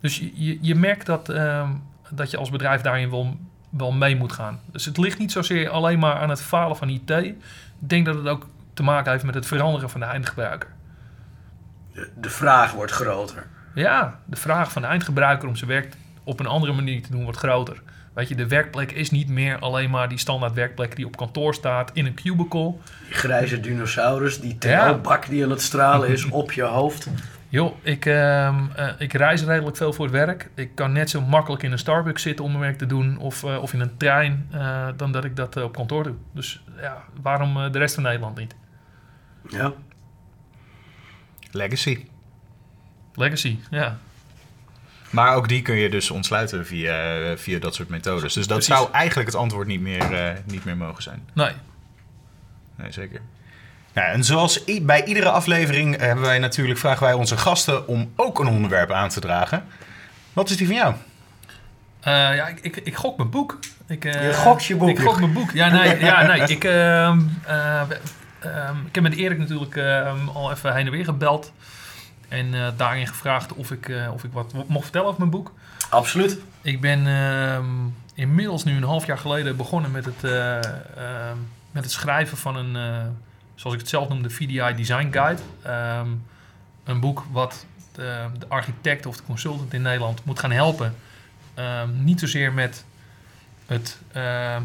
Dus je, je, merkt dat, ehm, dat je als bedrijf daarin wel, wel mee moet gaan. Dus het ligt niet zozeer alleen maar aan het falen van IT. Ik denk dat het ook te maken heeft met het veranderen van de eindgebruiker. De, de vraag wordt groter. Ja, de vraag van de eindgebruiker om zijn werk op een andere manier te doen wordt groter. Weet je, de werkplek is niet meer alleen maar die standaard werkplek die op kantoor staat in een cubicle. Die grijze dinosaurus, die Ja. TL-bak die aan het stralen is op je hoofd. Joh, ik, eh, ik reis redelijk veel voor het werk. Ik kan net zo makkelijk in een Starbucks zitten om mijn werk te doen of, eh, of in een trein eh, dan dat ik dat op kantoor doe. Dus ja, waarom de rest van Nederland niet? Ja. Legacy. Legacy, ja. Maar ook die kun je dus ontsluiten via, via dat soort methodes. Dus dat Precies. zou eigenlijk het antwoord niet meer, niet meer mogen zijn. Nee, Nee, zeker. Nou, en zoals bij iedere aflevering hebben wij natuurlijk, vragen wij onze gasten om ook een onderwerp aan te dragen. Wat is die van jou? Eh, ja, ik, ik, ik gok mijn boek. Ik, eh, Je gokt je boek. Ik gok mijn boek. Ja, nee. ja, nee ik, ehm, eh, ehm, ik heb met Erik natuurlijk ehm, al even heen en weer gebeld. En eh, daarin gevraagd of ik, eh, of ik wat mocht vertellen over mijn boek. Absoluut. Ik ben inmiddels nu een half jaar geleden begonnen met het, eh, met het schrijven van een, eh, zoals ik het zelf noem, de VDI Design Guide. Ehm, een boek wat de, de architect of de consultant in Nederland moet gaan helpen. Ehm, niet zozeer met het ehm,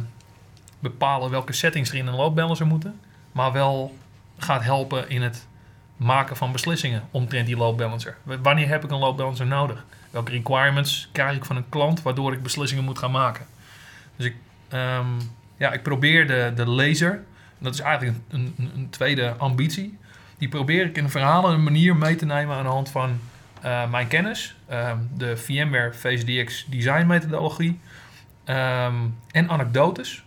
bepalen welke settings er in een load balancer moeten, maar wel gaat helpen in het maken van beslissingen omtrent die load balancer. Wanneer heb ik een load balancer nodig? Welke requirements krijg ik van een klant waardoor ik beslissingen moet gaan maken? Dus ik, ehm, ja, ik probeer de, de lezer, dat is eigenlijk een, een, een tweede ambitie, die probeer ik in een verhaal en een manier mee te nemen aan de hand van eh, mijn kennis, ehm, de VMware VSDX design methodologie ehm, en anekdotes.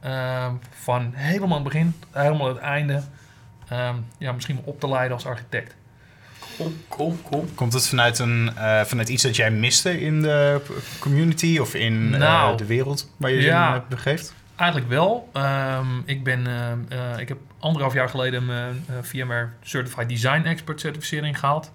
ehm, van helemaal het begin, helemaal het einde, ja, misschien op te leiden als architect. Cool, cool, cool. Komt het vanuit, een, eh, vanuit iets dat jij miste in de community of in eh, Nou, de wereld waar je je ja. in begeeft? Eigenlijk wel. Ehm, ik, ben, ehm, eh, ik heb anderhalf jaar geleden mijn eh, VMware Certified Design Expert certificering gehaald.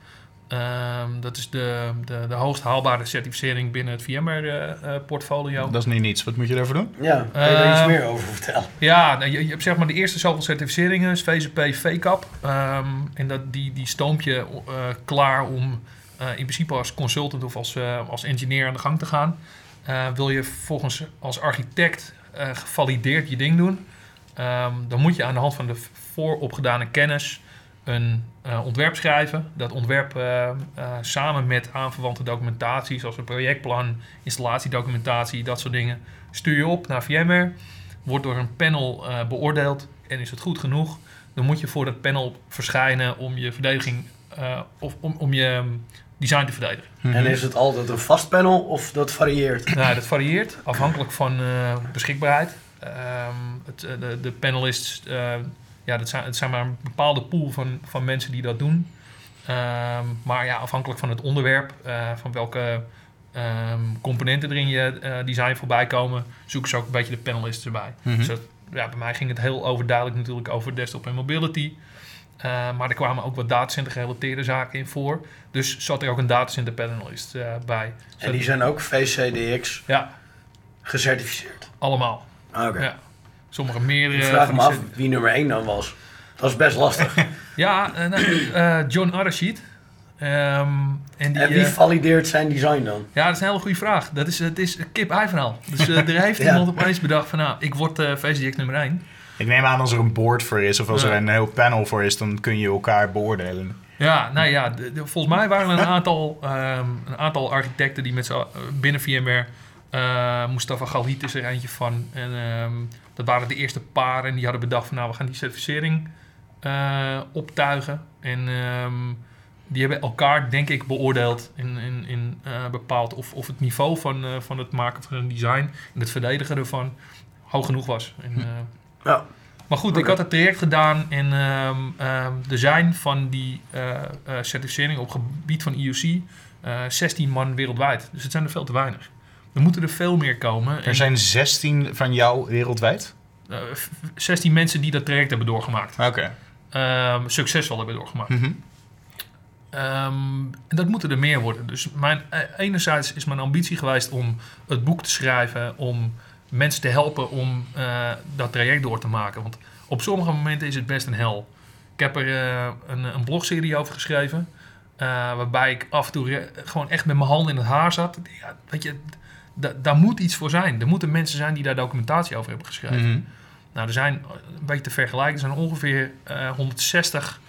Ehm, dat is de, de, de hoogst haalbare certificering binnen het VMware-portfolio. Dat is nu niets. Wat moet je daarvoor doen? Ja, kan je daar iets Eh, meer over vertellen? Ja, nou, je, je hebt zeg maar de eerste zoveel certificeringen, is VCP, VCAP. Ehm, en dat, die, die stoomt je eh, klaar om eh, in principe als consultant of als, eh, als engineer aan de gang te gaan. Eh, wil je volgens als architect eh, gevalideerd je ding doen, ehm, dan moet je aan de hand van de vooropgedane kennis een eh, ontwerp schrijven. Dat ontwerp eh, eh, samen met aanverwante documentatie, zoals een projectplan, installatiedocumentatie, dat soort dingen, stuur je op naar VMware. Wordt door een panel eh, beoordeeld en is het goed genoeg, dan moet je voor dat panel verschijnen om je verdediging eh, of om, om je design te verdedigen. En is het altijd een vast panel of dat varieert? Nou, dat varieert afhankelijk van eh, beschikbaarheid. Ehm, het, eh, de, de panelists, eh, ja, dat zijn, het zijn maar een bepaalde pool van, van mensen die dat doen. Ehm, maar ja, afhankelijk van het onderwerp, eh, van welke ehm, componenten er in je eh, design voorbij komen, zoeken ze ook een beetje de panelists erbij. Mhm. Dus dat, ja, bij mij ging het heel overduidelijk natuurlijk over desktop en mobility. Eh, maar er kwamen ook wat datacenter gerelateerde zaken in voor. Dus zat er ook een datacenter panelist eh, bij. En die zijn ook VCDX Ja, gecertificeerd. allemaal. Ah, Oké. Ja. Sommige meerdere. Ik vraag van me af wie nummer 1 dan was. Dat is best lastig. Ja, eh, nou, eh, John Arashid. Ehm, en die, En wie eh, valideert zijn design dan? ja, dat is een hele goede vraag. Dat is, het is een kip-ei verhaal. Dus eh, er heeft Ja. iemand opeens bedacht van, nou, ik word eh VCDX nummer 1. Ik neem aan als er een board voor is of als er een heel panel voor is, dan kun je elkaar beoordelen. Ja, nou ja, de- de- volgens mij waren er een aantal, ehm, een aantal architecten die met binnen VMware... eh Mustafa Galhit is er eentje van. En ehm, dat waren de eerste paar. En die hadden bedacht van, nou, we gaan die certificering eh, optuigen. En ehm, die hebben elkaar, denk ik, beoordeeld en in, in, eh, bepaald of, of het niveau van, van het maken van een design en het verdedigen ervan hoog genoeg was. En, eh, Ja. maar goed, ik had het traject gedaan en ehm ehm, er zijn van die eh, eh, certificering op gebied van IOC eh 16 man wereldwijd. Dus het zijn er veel te weinig. Er moeten er veel meer komen. Er En, zijn 16 van jou wereldwijd? eh, f- 16 mensen die dat traject hebben doorgemaakt. Oké. Ehm, succesvol hebben doorgemaakt. Mhm. Ehm, en dat moeten er meer worden. Dus mijn, eh, enerzijds is mijn ambitie geweest om het boek te schrijven, om mensen te helpen om eh, dat traject door te maken. Want op sommige momenten is het best een hel. Ik heb er eh, een, een blogserie over geschreven, eh, waarbij ik af en toe gewoon echt met mijn handen in het haar zat. Ja, weet je, da- daar moet iets voor zijn. Er moeten mensen zijn die daar documentatie over hebben geschreven. Mhm. Nou, er zijn, een beetje te vergelijken, er zijn ongeveer eh, 160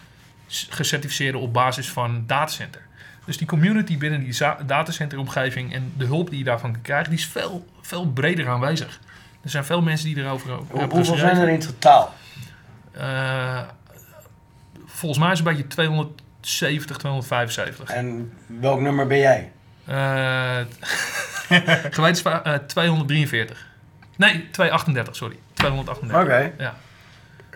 s- gecertificeerden op basis van datacenter. Dus die community binnen die datacenteromgeving en de hulp die je daarvan kan krijgen, die is veel, veel breder aanwezig. Er zijn veel mensen die erover Hoe- hebben hoeveel geschreven. zijn er in totaal? Eh, volgens mij is het een beetje 270, 275. En welk nummer ben jij? Eh gewetensvraag eh 243. Nee, 238, sorry. 238. Oké. Ja.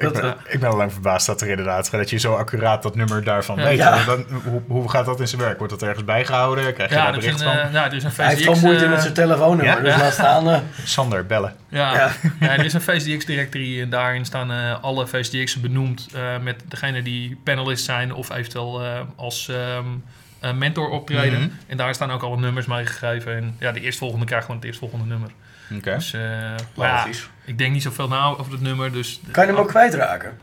Ik, ben, eh, ik ben al lang verbaasd dat er inderdaad dat je zo accuraat dat nummer daarvan Ja. weet. Ja. Dan, hoe, hoe gaat dat in zijn werk? Wordt dat ergens bijgehouden? Krijg je Ja, daar er een, bericht van? eh, nou, er is een Hij heeft gewoon moeite eh, met zijn telefoonnummer, Ja? dus Ja. laat staan. eh, Sander, bellen. Ja, Ja. ja. er is een VCDX directory en daarin staan eh, alle VCDX'en benoemd eh, met degene die panelist zijn of eventueel eh, als ehm, eh, mentor optreden. Mhm. En daar staan ook alle nummers mee gegeven. En ja, de eerstvolgende krijgt gewoon het eerstvolgende nummer. Oké. Dus eh, maar ja, Logisch. ik denk niet zoveel na over het nummer. Dus, Kan je hem ook kwijtraken?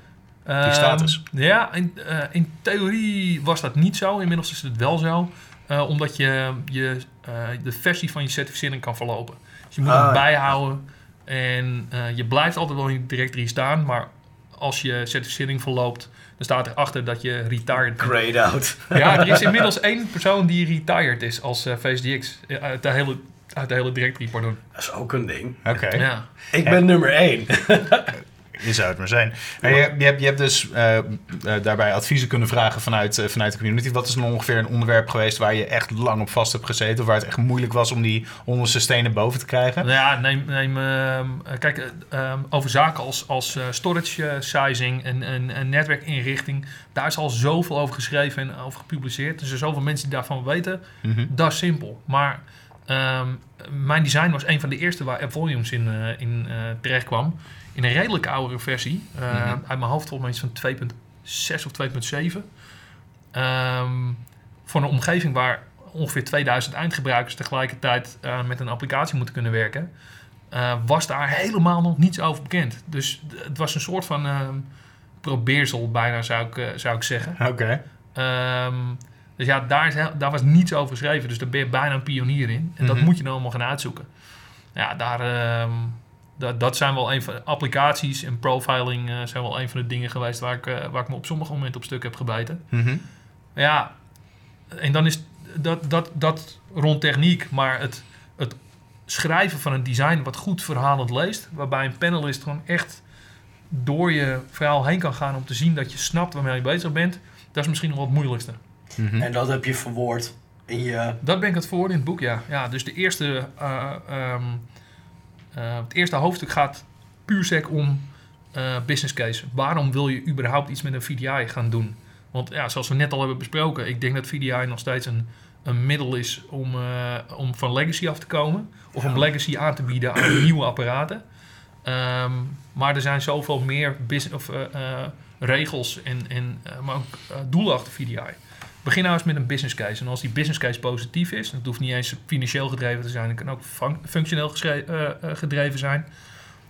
Ehm, status? Ja, in, eh, in theorie was dat niet zo. Inmiddels is het wel zo. Eh, omdat je, je eh, de versie van je certificering kan verlopen. Dus je moet Ah, hem ja. bijhouden. En eh, je blijft altijd wel in de directory staan. Maar als je certificering verloopt, dan staat erachter dat je retired bent. Grayed out. Ja, er is inmiddels één persoon die retired is als eh, VSDX. de hele, uit de hele directory, pardon. Dat is ook een ding. Oké. Ja. Ik ben nummer 1. Je zou het maar zijn. Maar je, je, hebt, je hebt dus eh, eh, daarbij adviezen kunnen vragen vanuit, eh, vanuit de community. Wat is dan ongeveer een onderwerp geweest waar je echt lang op vast hebt gezeten? Of waar het echt moeilijk was om die onderste stenen boven te krijgen? Nou ja, neem, neem ehm, eh, kijk, eh, ehm, over zaken als, als eh, storage sizing en, en, en netwerkinrichting. Daar is al zoveel over geschreven en over gepubliceerd. Dus er zijn zoveel mensen die daarvan weten. Mhm. Dat is simpel. Maar ehm, mijn design was een van de eerste waar App Volumes in, eh, in eh, terecht kwam. In een redelijk oudere versie. Eh, Mhm. Uit mijn hoofd volgens mij iets van 2.6 of 2.7. Ehm, voor een omgeving waar ongeveer 2000 eindgebruikers tegelijkertijd eh, met een applicatie moeten kunnen werken. was daar helemaal nog niets over bekend. Dus het was een soort van ehm, probeersel bijna zou ik, zou ik zeggen. Oké. Ehm, dus ja, daar, is, daar was niets over geschreven. Dus daar ben je bijna een pionier in. En dat Mhm. moet je dan allemaal gaan uitzoeken. Ja, daar, ehm, dat, dat zijn wel een van applicaties en profiling eh, zijn wel een van de dingen geweest waar ik, eh, waar ik me op sommige momenten op stuk heb gebeten. Mhm. Ja, en dan is dat, dat, dat rond techniek, maar het, het schrijven van een design wat goed verhalend leest, waarbij een panelist gewoon echt door je verhaal heen kan gaan om te zien dat je snapt waarmee je bezig bent, dat is misschien nog wel het moeilijkste. Mhm. En dat heb je verwoord in je... Dat ben ik het voor in het boek, ja. ja dus de eerste, eh, ehm, eh, het eerste hoofdstuk gaat puur sec om eh, business case. Waarom wil je überhaupt iets met een VDI gaan doen? Want ja, zoals we net al hebben besproken, ik denk dat VDI nog steeds een, een middel is om, om van legacy af te komen. Of om legacy aan te bieden aan nieuwe apparaten. Ehm, maar er zijn zoveel meer business, of, regels en, en maar ook doelen achter VDI. Begin nou eens met een business case. En als die business case positief is, het hoeft niet eens financieel gedreven te zijn, het kan ook fun- functioneel eh, eh, gedreven zijn,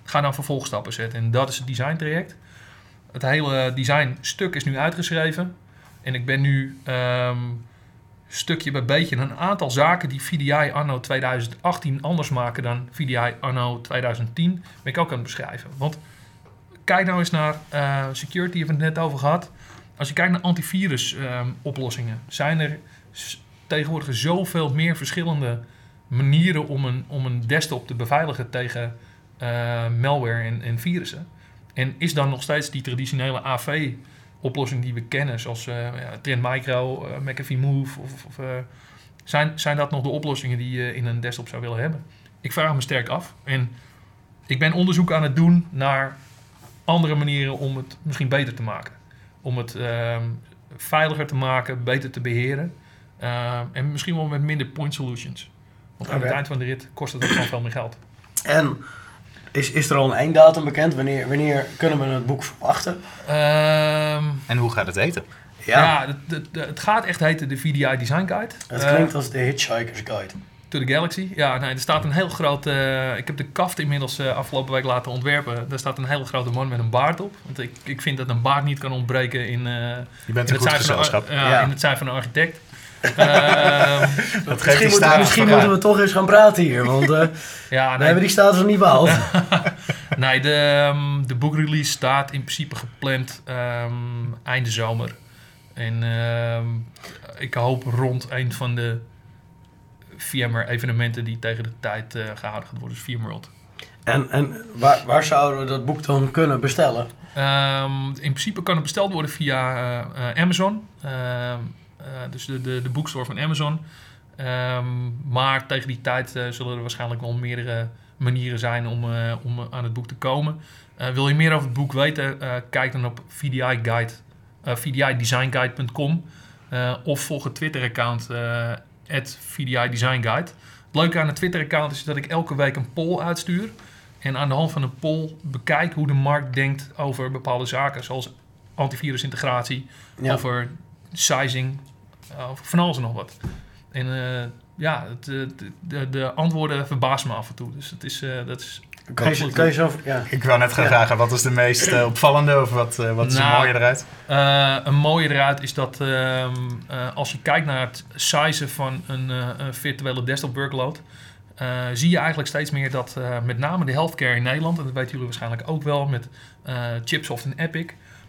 ga dan vervolgstappen zetten. En dat is het design traject. Het hele design stuk is nu uitgeschreven. En ik ben nu ehm, stukje bij beetje een aantal zaken die VDI anno 2018 anders maken dan VDI anno 2010, ben ik ook aan het beschrijven. Want kijk nou eens naar uh, security, hebben we het net over gehad. Als je kijkt naar antivirus um, oplossingen, zijn er tegenwoordig zoveel meer verschillende manieren om een, om een desktop te beveiligen tegen uh, malware en, en virussen. En is dan nog steeds die traditionele AV oplossing die we kennen, zoals uh, ja, Trend Micro, uh, McAfee Move, of, of zijn, zijn dat nog de oplossingen die je in een desktop zou willen hebben? Ik vraag me sterk af. En ik ben onderzoek aan het doen naar andere manieren om het misschien beter te maken. Om het ehm, veiliger te maken, beter te beheren. Ehm, en misschien wel met minder point solutions. Want aan het eind van de rit kost het ook gewoon veel meer geld. En is, is er al een einddatum bekend? Wanneer, wanneer kunnen we het boek verwachten? Um, en hoe gaat het heten? Ja, ja het, het, het, gaat echt heten de VDI Design Guide. Het klinkt uh, als de Hitchhiker's Guide. To the Galaxy. Ja, nee, er staat een heel groot... Uh, ik heb de kaft inmiddels uh, afgelopen week laten ontwerpen. Daar staat een hele grote man met een baard op. Want ik, ik vind dat een baard niet kan ontbreken in... Je bent in een goed gezelschap. ja. In het zijn van een architect. Uh, misschien, moet, misschien moeten we toch eens gaan praten hier, want uh, ja, nee, we hebben die status nog niet behaald. nee, de, um, de boekrelease staat in principe gepland um, einde zomer. En um, ik hoop rond een van de VMware evenementen die tegen de tijd uh, gehouden gaat worden, dus VMworld. En, en waar, waar zouden we dat boek dan kunnen bestellen? in principe kan het besteld worden via uh, Amazon. Eh, dus de, de, de boekstore van Amazon. Ehm, maar tegen die tijd eh, zullen er waarschijnlijk wel meerdere manieren zijn om, eh, om aan het boek te komen. wil je meer over het boek weten? kijk dan op VDI Guide, vdidesign.guide.com of volg het Twitter-account VDI Design Guide. Het leuke aan het Twitter-account is dat ik elke week een poll uitstuur. En aan de hand van een poll bekijk hoe de markt denkt over bepaalde zaken, zoals antivirusintegratie, ja. over sizing, of van alles en nog wat. En uh, ja, eh, de, de, de, antwoorden verbazen me af en toe. Dus het is, uh, dat is kan je, kan je zo, ja. Ik wou net gaan ja. vragen, wat is de meest uh, opvallende of wat, uh, wat is nou, een mooie eruit? Uh, een mooie eruit is dat ehm, als je kijkt naar het size van een, een virtuele desktop workload, zie je eigenlijk steeds meer dat met name de healthcare in Nederland, en dat weten jullie waarschijnlijk ook wel met Chipsoft en Epic,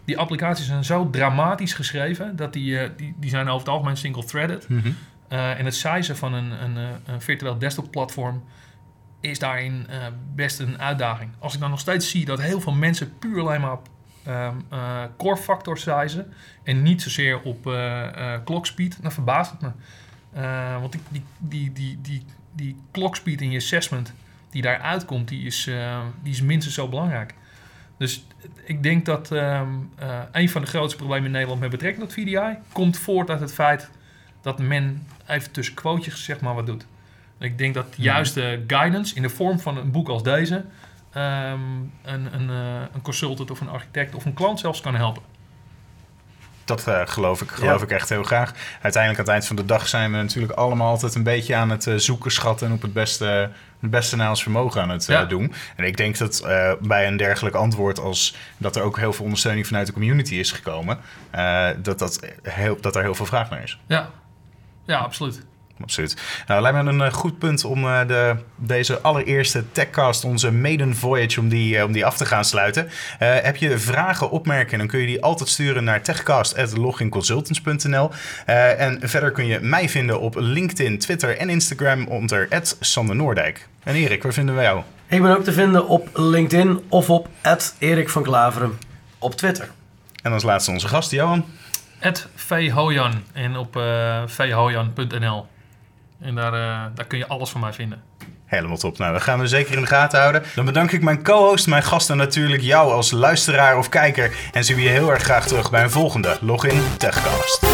die applicaties zijn zo dramatisch geschreven dat die, uh, die, die zijn over het algemeen single-threaded. Mm -hmm. uh, en het size van een, een, eh, een virtueel desktop platform is daarin uh, best een uitdaging. Als ik dan nog steeds zie dat heel veel mensen puur alleen maar op um, core factor sizen en niet zozeer op clock speed, dan verbaast het me. want die, die, die, die, die, die clock in je assessment die daar uitkomt, die is, die is minstens zo belangrijk. Dus ik denk dat uh, een van de grootste problemen in Nederland met betrekking tot VDI komt voort uit het feit dat men even tussen quotejes zeg maar wat doet. Ik denk dat juist de guidance in de vorm van een boek als deze um, een, een, uh, een consultant of een architect of een klant zelfs kan helpen. Dat uh, geloof ik, geloof ja. ik echt heel graag. Uiteindelijk aan het eind van de dag zijn we natuurlijk allemaal altijd een beetje aan het uh, zoeken, schatten en op het beste, het beste naar ons vermogen aan het uh, doen. En ik denk dat bij een dergelijk antwoord als dat er ook heel veel ondersteuning vanuit de community is gekomen, dat, dat, heel, dat er heel veel vraag naar is. Ja, ja absoluut absoluut. Nou, lijkt me een uh, goed punt om uh, de, deze allereerste TechCast, onze maiden voyage, om die, uh, om die af te gaan sluiten. heb je vragen, opmerkingen, dan kun je die altijd sturen naar techcast.loginconsultants.nl. en verder kun je mij vinden op LinkedIn, Twitter en Instagram onder Sander Noordijk. En Erik, waar vinden we jou? Ik ben ook te vinden op LinkedIn of op Erik van Klaveren op Twitter. En als laatste onze gast, Johan. @vhojan en op uh, vhojan.nl. En daar, uh, daar kun je alles van mij vinden. Helemaal top. Nou, dat gaan we zeker in de gaten houden. Dan bedank ik mijn co-host, mijn gasten natuurlijk jou als luisteraar of kijker. En zie je heel erg graag terug bij een volgende Login Techcast.